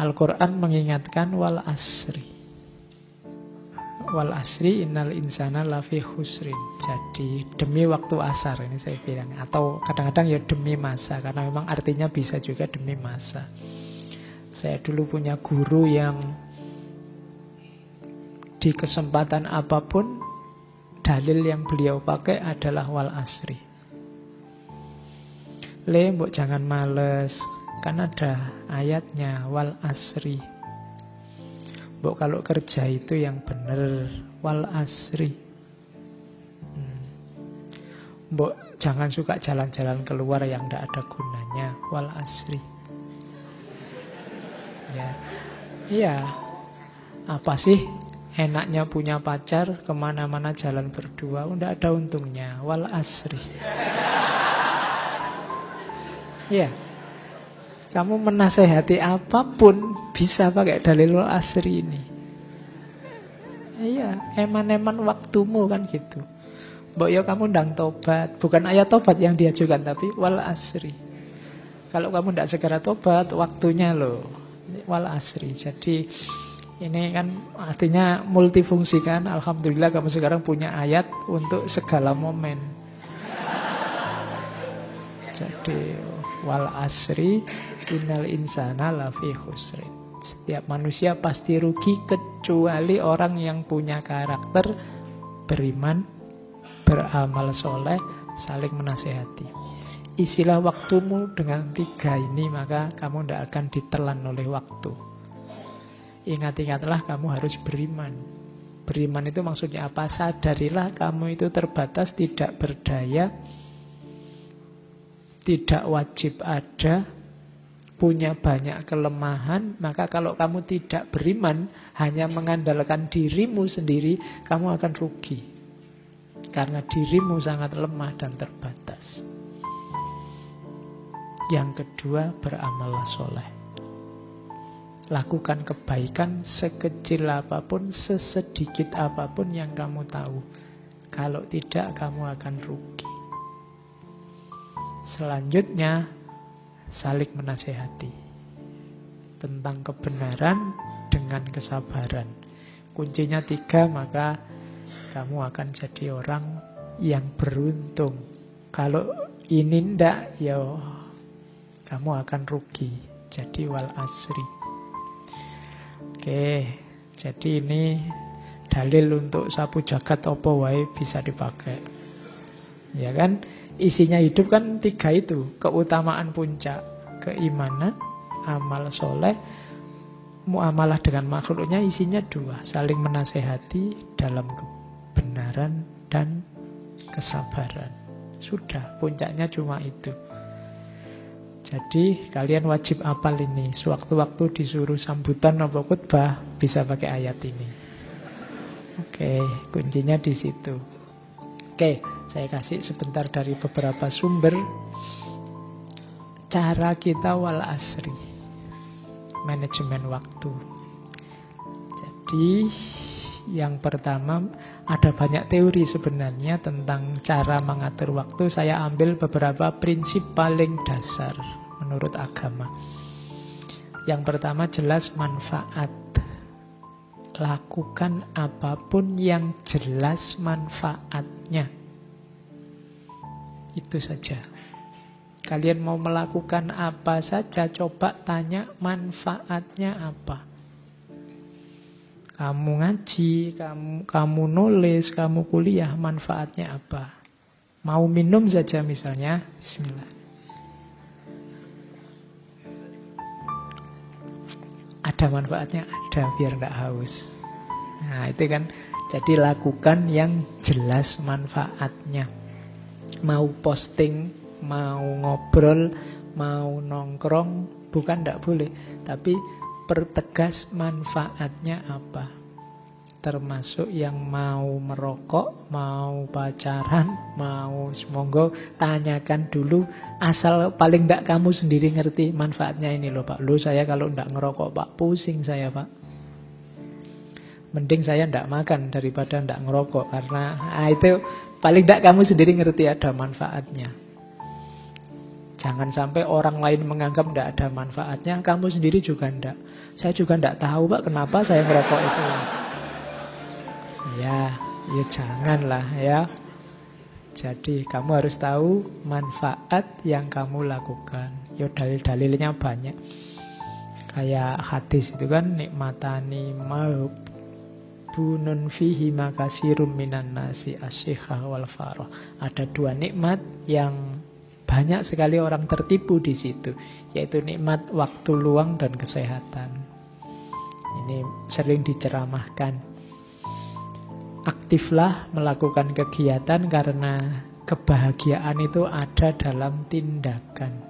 Al-Quran mengingatkan wal asri. Wal asri innal insana lafi khusrin. Jadi demi waktu asar ini saya bilang. Atau kadang-kadang ya demi masa. Karena memang artinya bisa juga demi masa. Saya dulu punya guru yang di kesempatan apa pun dalil yang beliau pakai adalah wal asri. Le, mbok jangan males, kan ada ayatnya wal asri. Mbok kalau kerja itu yang benar wal asri. Hmm. Jangan suka jalan-jalan keluar yang tidak ada gunanya wal asri. Ya, iya. Apa sih enaknya punya pacar ke mana-mana jalan berdua? Tidak ada untungnya wal asri. Ya. Kamu menasehati apa pun bisa pakai dalil asri ini. Iya, eman-eman waktumu kan gitu. Mbok ya kamu ndang tobat, bukan ayat tobat yang diajukan tapi wal asri. Kalau kamu tidak segera tobat, waktunya loh wal asri. Jadi ini kan artinya multifungsi kan. Alhamdulillah kamu sekarang punya ayat untuk segala momen. Jadi wal asri innal insana lafi khusrin. Setiap manusia pasti rugi kecuali orang yang punya karakter beriman, beramal soleh, saling menasehati. Isilah waktumu dengan tiga ini maka kamu tidak akan ditelan oleh waktu. Ingat-ingatlah kamu harus beriman. Beriman itu maksudnya apa? Sadarilah kamu itu terbatas, tidak berdaya, tidak wajib ada, punya banyak kelemahan, maka kalau kamu tidak beriman, hanya mengandalkan dirimu sendiri, kamu akan rugi. Karena dirimu sangat lemah dan terbatas. Yang kedua, beramallah soleh. Lakukan kebaikan sekecil apa pun, sesedikit apa pun yang kamu tahu. Kalau tidak, kamu akan rugi. Selanjutnya, saling menasehati tentang kebenaran dengan kesabaran. Kuncinya tiga, maka kamu akan jadi orang yang beruntung. Kalau ini ndak, ya kamu akan rugi. Jadi wal asri. Oke, jadi ini dalil untuk sapu jagat opo wae bisa dipakai. Ya kan? Isinya hidup kan tiga itu. Keutamaan puncak. Keimanan, amal soleh, muamalah dengan makhluknya isinya dua. Saling menasehati dalam kebenaran dan kesabaran. Sudah, puncaknya cuma itu. Jadi kalian wajib apal ini. Sewaktu-waktu disuruh sambutan atau khutbah bisa pakai ayat ini. Oke, kuncinya di situ. Oke, saya kasih sebentar dari beberapa sumber cara kita wal asri. Manajemen waktu. Jadi yang pertama ada banyak teori sebenarnya tentang cara mengatur waktu. Saya ambil beberapa prinsip paling dasar menurut agama. Yang pertama jelas manfaat. Lakukan apa pun yang jelas manfaatnya. Itu saja. Kalian mau melakukan apa saja, coba tanya manfaatnya apa. Kamu ngaji, kamu, kamu nulis, kamu kuliah, manfaatnya apa? Mau minum saja misalnya, bismillah. Ada manfaatnya? Ada, biar tidak haus. Nah itu kan, jadi lakukan yang jelas manfaatnya mau posting, mau ngobrol, mau nongkrong, bukan tidak boleh. Tapi pertegas manfaatnya apa. Termasuk yang mau merokok, mau pacaran, mau semoga tanyakan dulu asal paling tidak kamu sendiri ngerti manfaatnya ini loh Pak. Lu saya kalau tidak ngerokok Pak pusing saya Pak. Mending saya tidak makan daripada tidak ngerokok karena ah, itu Paling tidak kamu sendiri ngerti ada manfaatnya. Jangan sampai orang lain menganggap tidak ada manfaatnya, kamu sendiri juga tidak. Saya juga tidak tahu pak kenapa saya merokok itu. Ya, ya janganlah ya. Jadi kamu harus tahu manfaat yang kamu lakukan. Ya dalil-dalilnya banyak. Kayak hadis itu kan nikmatani maub bunun fihi makasirum minan nasi asyikha wal faroh. Ada dua nikmat yang banyak sekali orang tertipu di situ, yaitu nikmat waktu luang dan kesehatan. Ini sering diceramahkan aktiflah melakukan kegiatan karena kebahagiaan itu ada dalam tindakan.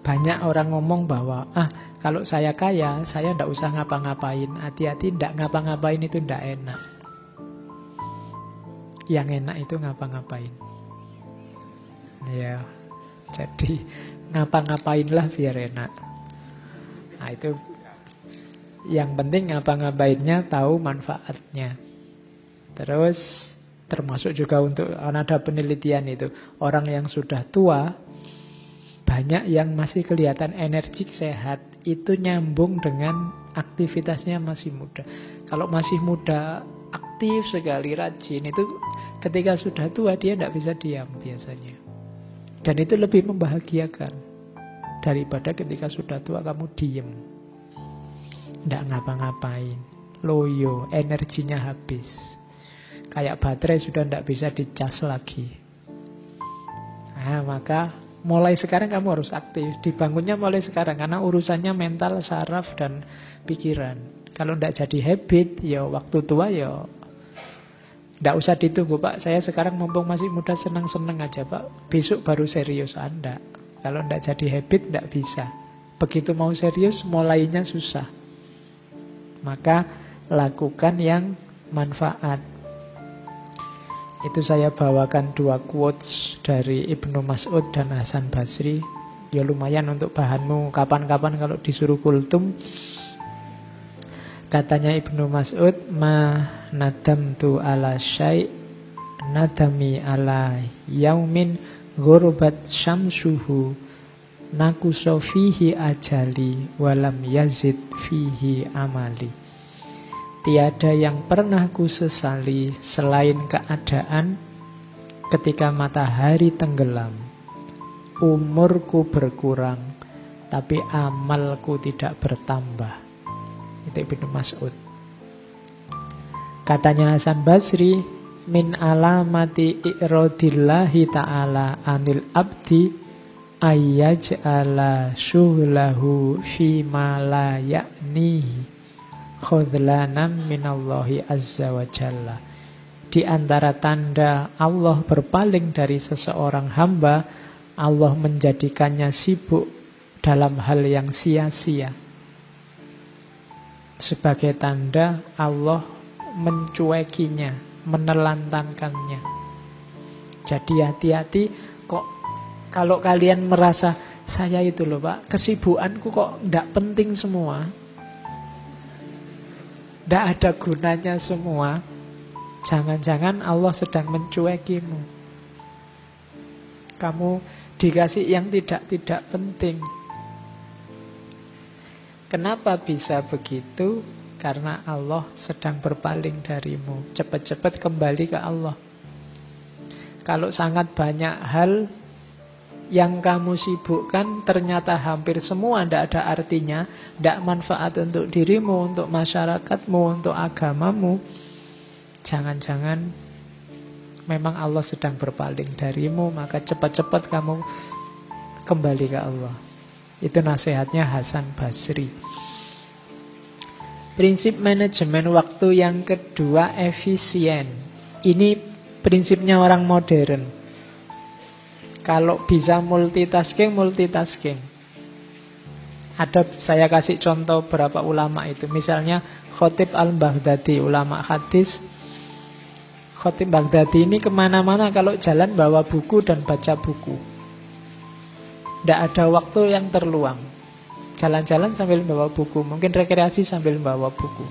Banyak orang ngomong bahwa, ah kalau saya kaya, saya tidak usah ngapa-ngapain. Hati-hati tidak ngapa-ngapain itu tidak enak. Yang enak itu ngapa-ngapain. Ya, jadi ngapa-ngapainlah biar enak. Nah itu yang penting ngapa-ngapainnya tahu manfaatnya. Terus termasuk juga untuk ada penelitian itu orang yang sudah tua banyak yang masih kelihatan energik sehat itu nyambung dengan aktivitasnya masih muda. Kalau masih muda aktif sekali rajin itu ketika sudah tua dia tidak bisa diam biasanya. Dan itu lebih membahagiakan daripada ketika sudah tua kamu diem. Tidak ngapa-ngapain. Loyo, energinya habis. Kayak baterai sudah tidak bisa dicas lagi. Nah, maka mulai sekarang kamu harus aktif. Dibangunnya mulai sekarang. Karena urusannya mental, saraf, dan pikiran. Kalau tidak jadi habit, ya waktu tua ya tidak usah ditunggu Pak. Saya sekarang mumpung masih muda senang-senang aja Pak. Besok baru serius Anda. Kalau tidak jadi habit tidak bisa. Begitu mau serius mulainya susah. Maka lakukan yang manfaat. Itu saya bawakan dua quotes dari Ibnu Mas'ud dan Hasan Basri. Ya lumayan untuk bahanmu kapan-kapan kalau disuruh kultum. Katanya Ibnu Mas'ud, ma nadam tu ala syai' nadami ala yaumin ghurbat syamsuhu nakuso fihi ajali walam yazid fihi amali. Tiada yang pernah ku sesali selain keadaan ketika matahari tenggelam. Umurku berkurang, tapi amalku tidak bertambah. Itu Ibnu Mas'ud. Katanya Hasan Basri, min alamati i'rodillahi ta'ala anil abdi ayyaj'ala syuhlahu ma la ya'nihi khudlanam minallahi azza wa jalla. Di antara tanda Allah berpaling dari seseorang hamba, Allah menjadikannya sibuk dalam hal yang sia-sia. Sebagai tanda Allah mencuekinya, menelantarkannya. Jadi hati-hati kalau kalian merasa saya itu loh pak, kesibukanku kok tidak penting semua. Tidak ada gunanya semua. Jangan-jangan Allah sedang mencuekimu. Kamu dikasih yang tidak-tidak penting. Kenapa bisa begitu? Karena Allah sedang berpaling darimu. Cepat-cepat kembali ke Allah. Kalau sangat banyak hal yang kamu sibukkan ternyata hampir semua tidak ada artinya, tidak manfaat untuk dirimu, untuk masyarakatmu, untuk agamamu, jangan-jangan memang Allah sedang berpaling darimu, maka cepat-cepat kamu kembali ke Allah. Itu nasihatnya Hasan Basri. Prinsip manajemen waktu yang kedua efisien. Ini prinsipnya orang modern. Kalau bisa multitasking, multitasking. Ada saya kasih contoh berapa ulama itu. Misalnya Khotib al-Baghdadi, ulama hadis. Khotib Baghdadi ini ke mana-mana kalau jalan bawa buku dan baca buku. Tidak ada waktu yang terluang. Jalan-jalan sambil bawa buku, mungkin rekreasi sambil bawa buku.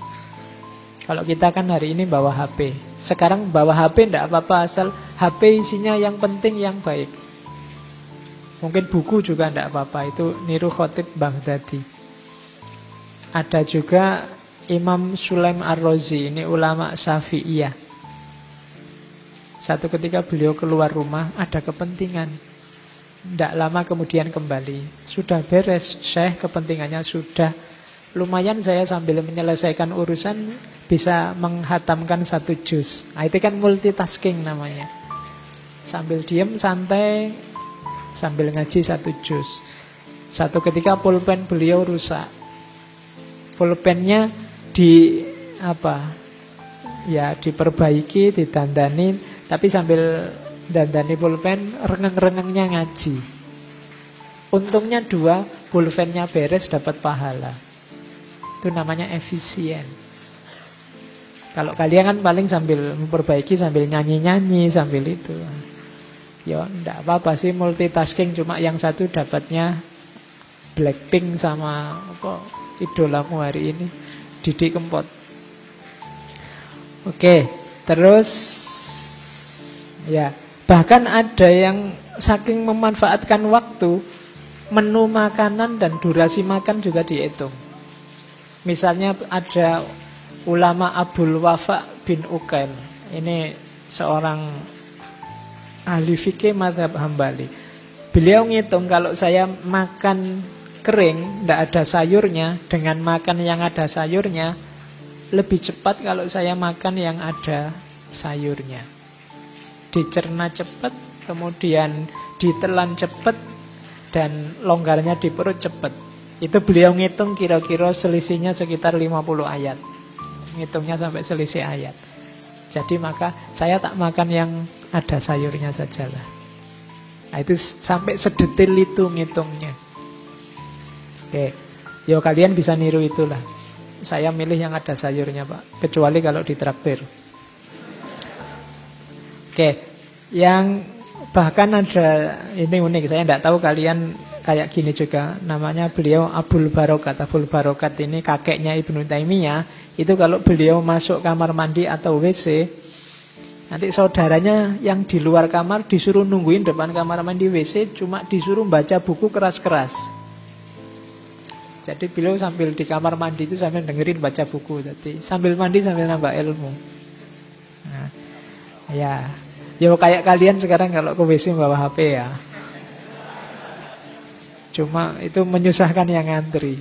Kalau kita kan hari ini bawa HP. Sekarang bawa HP tidak apa-apa asal HP isinya yang penting yang baik. Mungkin buku juga tidak apa-apa. Itu niru khotib Baghdadi. Ada juga Imam Sulaim Ar-Razi. Ini ulama Syafi'iyah. Satu ketika beliau keluar rumah, ada kepentingan. Tidak lama kemudian kembali. Sudah beres, Syekh kepentingannya sudah. Lumayan saya sambil menyelesaikan urusan bisa menghatamkan satu juz. Nah, itu kan multitasking namanya. Sambil diem santai sambil ngaji satu juz. Satu ketika pulpen beliau rusak. Pulpennya di apa? Ya diperbaiki, didandani, tapi sambil dandani pulpen rengeng-rengengnya ngaji. Untungnya dua, pulpennya beres dapat pahala. Itu namanya efisien. Kalau kalian kan paling sambil memperbaiki sambil nyanyi-nyanyi sambil itu. Ya enggak apa-apa sih multitasking Cuma yang satu dapatnya Blackpink sama apa idolamu hari ini Didi Kempot. Oke Terus Ya Bahkan ada yang saking memanfaatkan waktu Menu makanan dan durasi makan juga dihitung. Misalnya ada ulama Abdul Wafa bin Ukail Ini seorang ahli fikih madhab hambali. Beliau ngitung kalau saya makan kering, tidak ada sayurnya, dengan makan yang ada sayurnya, lebih cepat kalau saya makan yang ada sayurnya. Dicerna cepat, kemudian ditelan cepat, dan longgarnya di perut cepat. Itu beliau ngitung kira-kira selisihnya sekitar 50 ayat. Ngitungnya sampai selisih ayat. Jadi maka saya tak makan yang ada sayurnya sajalah. Nah, itu sampai sedetil itu ngitungnya. Oke, yo kalian bisa niru itulah. Saya milih yang ada sayurnya pak, kecuali kalau ditraktir. Oke, yang bahkan ada ini unik. Saya tidak tahu kalian kayak gini juga. Namanya beliau Abdul Barokat. Abdul Barokat ini kakeknya Ibnu Taimiyah. Itu kalau beliau masuk kamar mandi atau WC, Nanti saudaranya yang di luar kamar disuruh nungguin depan kamar mandi WC cuma disuruh baca buku keras-keras. Jadi beliau sambil di kamar mandi itu sambil dengerin baca buku jadi sambil mandi sambil nambah ilmu. Nah, ya, ya kayak kalian sekarang kalau ke WC bawa HP ya. Cuma itu menyusahkan yang ngantri.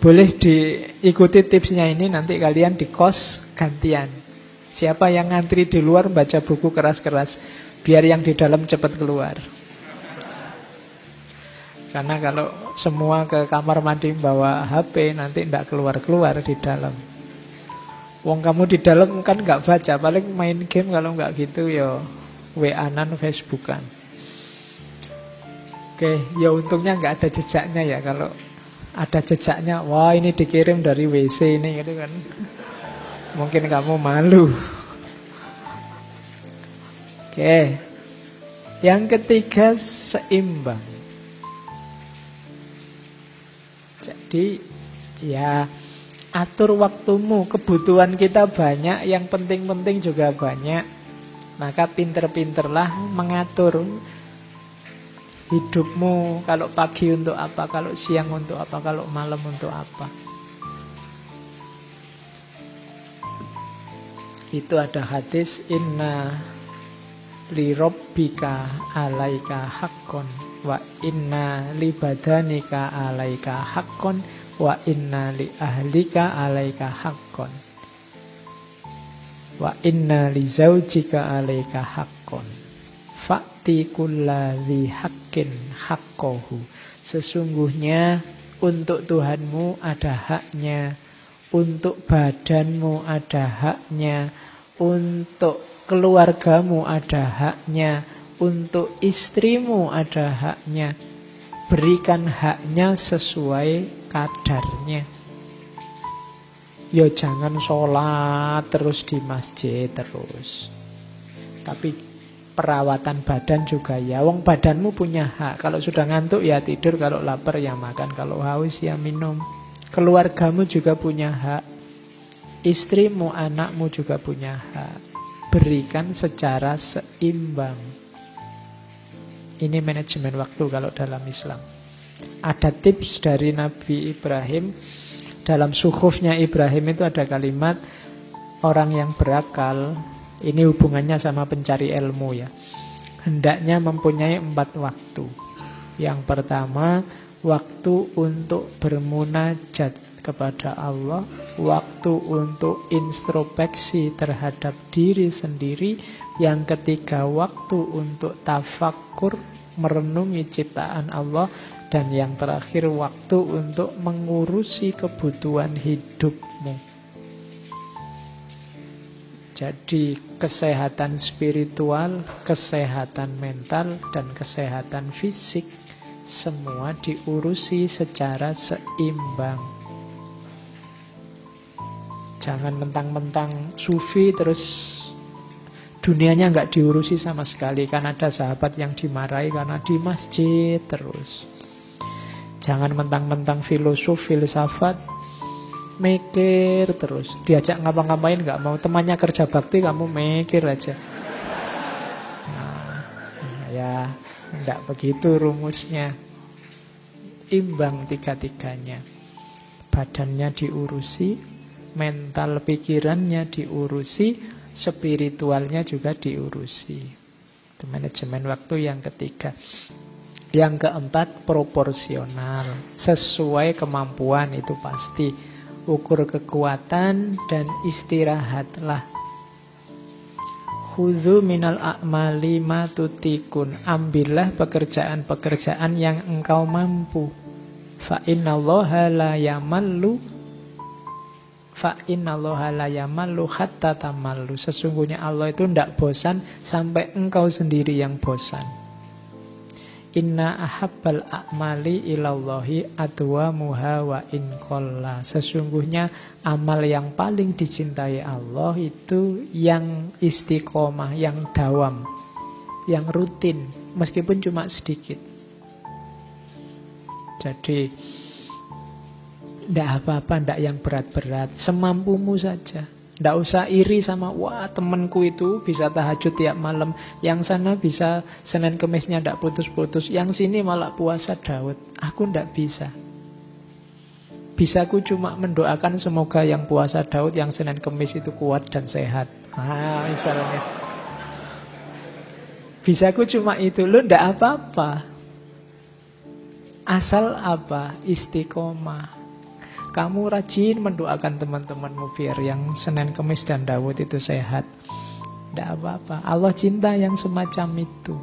Boleh diikuti tipsnya ini nanti kalian di kos gantian. Siapa yang ngantri di luar baca buku keras-keras. Biar yang di dalam cepat keluar. Karena kalau semua ke kamar mandi bawa HP Nanti tidak keluar-keluar di dalam. Wong kamu di dalam kan nggak baca Paling main game kalau nggak gitu ya WA-nan Facebookan. Oke, ya untungnya nggak ada jejaknya ya Kalau ada jejaknya Wah ini dikirim dari WC ini gitu kan Mungkin kamu malu. Oke. Yang ketiga seimbang. Jadi ya atur waktumu, kebutuhan kita banyak, yang penting-penting juga banyak. Maka pinter-pinterlah mengatur hidupmu kalau pagi untuk apa, kalau siang untuk apa, kalau malam untuk apa. Itu ada hadis inna li rabbika alaika haqqon wa inna li badanika alaika haqqon wa inna li ahlika alaika haqqon wa inna li zaujika alaika haqqon fa'ti kulladhi haqqin haqqohu sesungguhnya untuk Tuhanmu ada haknya untuk badanmu ada haknya untuk keluargamu ada haknya, untuk istrimu ada haknya. Berikan haknya sesuai kadarnya. Ya jangan sholat terus di masjid terus. Tapi perawatan badan juga ya. Wong badanmu punya hak. Kalau sudah ngantuk ya tidur, kalau lapar ya makan, kalau haus ya minum. Keluargamu juga punya hak. Istrimu, anakmu juga punya hak. Berikan secara seimbang. Ini manajemen waktu kalau dalam Islam. Ada tips dari Nabi Ibrahim. Dalam sukhufnya Ibrahim itu ada kalimat orang yang berakal. Ini hubungannya sama pencari ilmu ya. Hendaknya mempunyai empat waktu. Yang pertama, waktu untuk bermunajat kepada Allah, waktu untuk introspeksi terhadap diri sendiri, yang ketiga waktu untuk tafakur merenungi ciptaan Allah, dan yang terakhir waktu untuk mengurusi kebutuhan hidupmu. Jadi kesehatan spiritual, kesehatan mental, dan kesehatan fisik semua diurusi secara seimbang. Jangan mentang-mentang sufi terus dunianya nggak diurusi sama sekali. Kan ada sahabat yang dimarahi karena di masjid terus. Jangan mentang-mentang filosof, filsafat, mikir terus. Diajak ngapa-ngapain nggak mau. Temannya kerja bakti, kamu mikir aja. Nah, ya, nggak begitu rumusnya. Imbang tiga-tiganya. Badannya diurusi, mental pikirannya diurusi, spiritualnya juga diurusi. Itu manajemen waktu yang ketiga. Yang keempat, proporsional. Sesuai kemampuan itu pasti. Ukur kekuatan dan istirahatlah. Khudhu minal a'mali tutikun. Ambillah pekerjaan-pekerjaan yang engkau mampu. Fa innallaha la yamallu Fa innallaha la yamallu hatta tamallu. Sesungguhnya Allah itu tidak bosan sampai engkau sendiri yang bosan. Inna ahabbal a'mali ilallahi muha wa in kolla. Sesungguhnya amal yang paling dicintai Allah itu yang istiqomah, yang dawam, yang rutin, meskipun cuma sedikit. Jadi tidak apa-apa, tidak yang berat-berat. Semampumu saja. Tidak usah iri sama, wah temanku itu bisa tahajud tiap malam. Yang sana bisa Senin Kemisnya tidak putus-putus. Yang sini malah puasa Daud. Aku tidak bisa. Bisaku cuma mendoakan semoga yang puasa Daud, yang Senin Kemis itu kuat dan sehat. Ah, misalnya. Bisaku cuma itu. Lu tidak apa-apa. Asal apa? Istiqomah. Kamu rajin mendoakan teman-temanmu biar yang Senin, Kemis, dan Dawud itu sehat. Tidak apa-apa. Allah cinta yang semacam itu.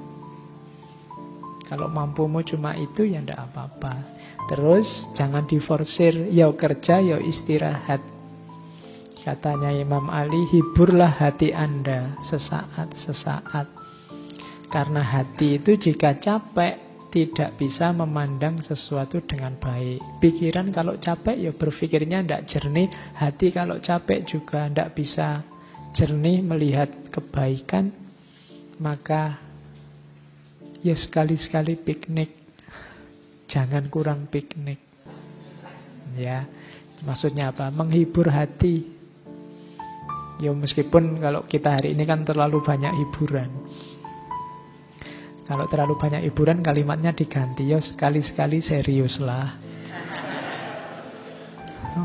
Kalau mampumu cuma itu ya tidak apa-apa. Terus jangan diforsir, ya kerja, ya istirahat. Katanya Imam Ali, hiburlah hati Anda sesaat-sesaat. Karena hati itu jika capek, tidak bisa memandang sesuatu dengan baik. Pikiran kalau capek ya berpikirnya tidak jernih, hati kalau capek juga tidak bisa jernih melihat kebaikan, maka ya sekali-sekali piknik. Jangan kurang piknik. Ya, maksudnya apa? Menghibur hati. Ya meskipun kalau kita hari ini kan terlalu banyak hiburan. Kalau terlalu banyak hiburan kalimatnya diganti ya sekali-sekali serius lah.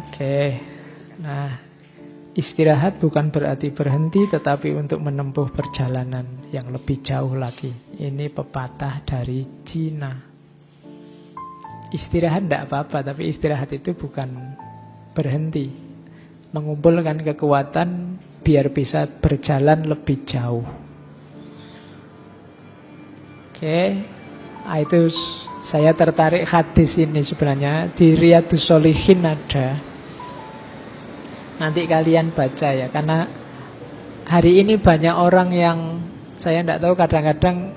Oke. Nah, istirahat bukan berarti berhenti tetapi untuk menempuh perjalanan yang lebih jauh lagi. Ini pepatah dari Cina. Istirahat tidak apa-apa, tapi istirahat itu bukan berhenti. Mengumpulkan kekuatan biar bisa berjalan lebih jauh. Oke, nah, itu saya tertarik hadis ini sebenarnya di Riyadus Solihin ada. Nanti kalian baca ya, karena hari ini banyak orang yang saya tidak tahu kadang-kadang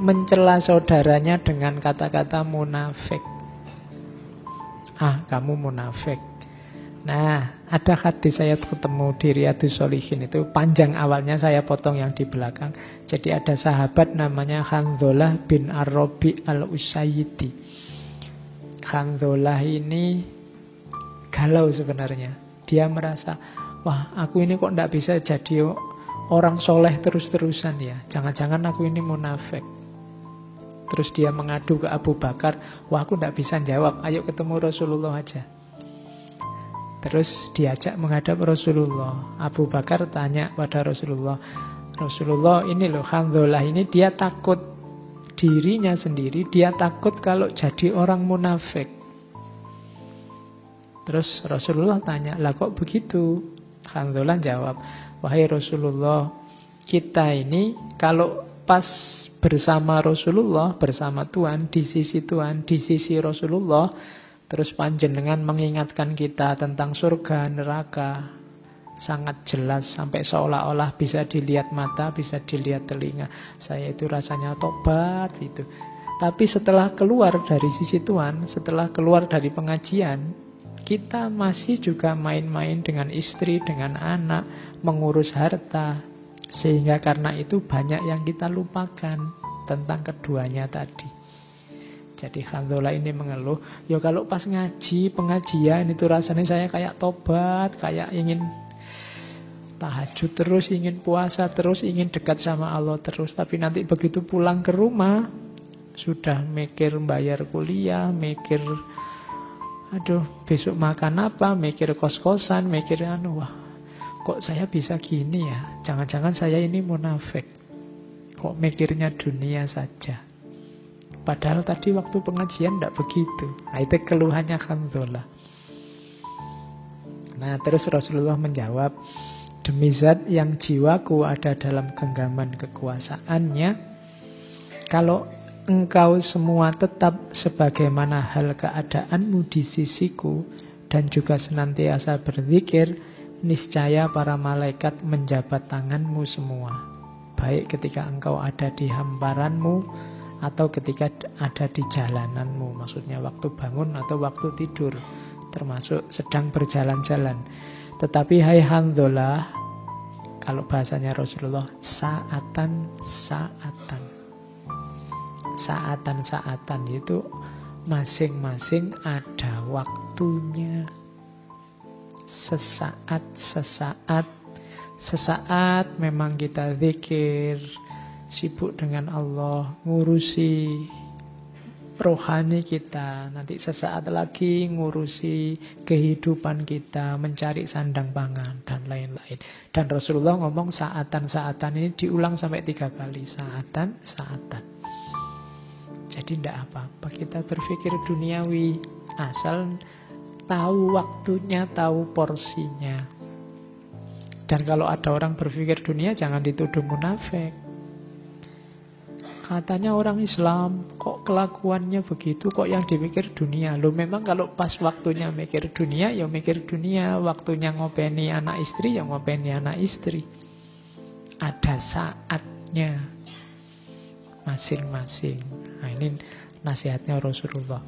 mencela saudaranya dengan kata-kata munafik. Ah, kamu munafik. Nah, ada hadis saya ketemu di Riyadus Solihin itu panjang awalnya saya potong yang di belakang. Jadi ada sahabat namanya Khanzolah bin Arabi al-Usayyidi. Khanzolah ini galau sebenarnya. Dia merasa, wah aku ini kok tidak bisa jadi orang soleh terus-terusan ya. Jangan-jangan aku ini munafik. Terus dia mengadu ke Abu Bakar, wah aku tidak bisa jawab, ayo ketemu Rasulullah aja. Terus diajak menghadap Rasulullah. Abu Bakar tanya pada Rasulullah, Rasulullah ini loh, Hamdulillah ini dia takut dirinya sendiri, dia takut kalau jadi orang munafik. Terus Rasulullah tanya, lah kok begitu? Alhamdulillah jawab, wahai Rasulullah, kita ini kalau pas bersama Rasulullah, bersama Tuhan, di sisi Tuhan, di sisi Rasulullah, terus panjenengan mengingatkan kita tentang surga, neraka, sangat jelas sampai seolah-olah bisa dilihat mata, bisa dilihat telinga. Saya itu rasanya tobat itu. Tapi setelah keluar dari sisi Tuhan, setelah keluar dari pengajian, kita masih juga main-main dengan istri, dengan anak, mengurus harta. Sehingga karena itu banyak yang kita lupakan tentang keduanya tadi. Jadi Khandola ini mengeluh, ya kalau pas ngaji, pengajian itu rasanya saya kayak tobat, kayak ingin tahajud terus, ingin puasa terus, ingin dekat sama Allah terus. Tapi nanti begitu pulang ke rumah, sudah mikir bayar kuliah, mikir aduh besok makan apa, mikir kos-kosan, mikir anu wah kok saya bisa gini ya, jangan-jangan saya ini munafik, kok mikirnya dunia saja. Padahal tadi waktu pengajian tidak begitu. Nah, itu keluhannya Khamdullah. Nah terus Rasulullah menjawab, Demi zat yang jiwaku ada dalam genggaman kekuasaannya, kalau engkau semua tetap sebagaimana hal keadaanmu di sisiku dan juga senantiasa berzikir, niscaya para malaikat menjabat tanganmu semua. Baik ketika engkau ada di hamparanmu atau ketika ada di jalananmu, maksudnya waktu bangun atau waktu tidur, termasuk sedang berjalan-jalan. Tetapi hai handolah, kalau bahasanya Rasulullah, saatan, saatan saatan-saatan itu masing-masing ada waktunya. Sesaat, sesaat, sesaat memang kita zikir, sibuk dengan Allah, ngurusi rohani kita. Nanti sesaat lagi ngurusi kehidupan kita, mencari sandang pangan, dan lain-lain. Dan Rasulullah ngomong saatan-saatan ini diulang sampai tiga kali. Saatan, saatan. Jadi tidak apa-apa kita berpikir duniawi asal tahu waktunya, tahu porsinya. Dan kalau ada orang berpikir dunia jangan dituduh munafik. Katanya orang Islam, kok kelakuannya begitu, kok yang dipikir dunia. Lo memang kalau pas waktunya mikir dunia, ya mikir dunia. Waktunya ngopeni anak istri, ya ngopeni anak istri. Ada saatnya masing-masing. Nah ini nasihatnya Rasulullah.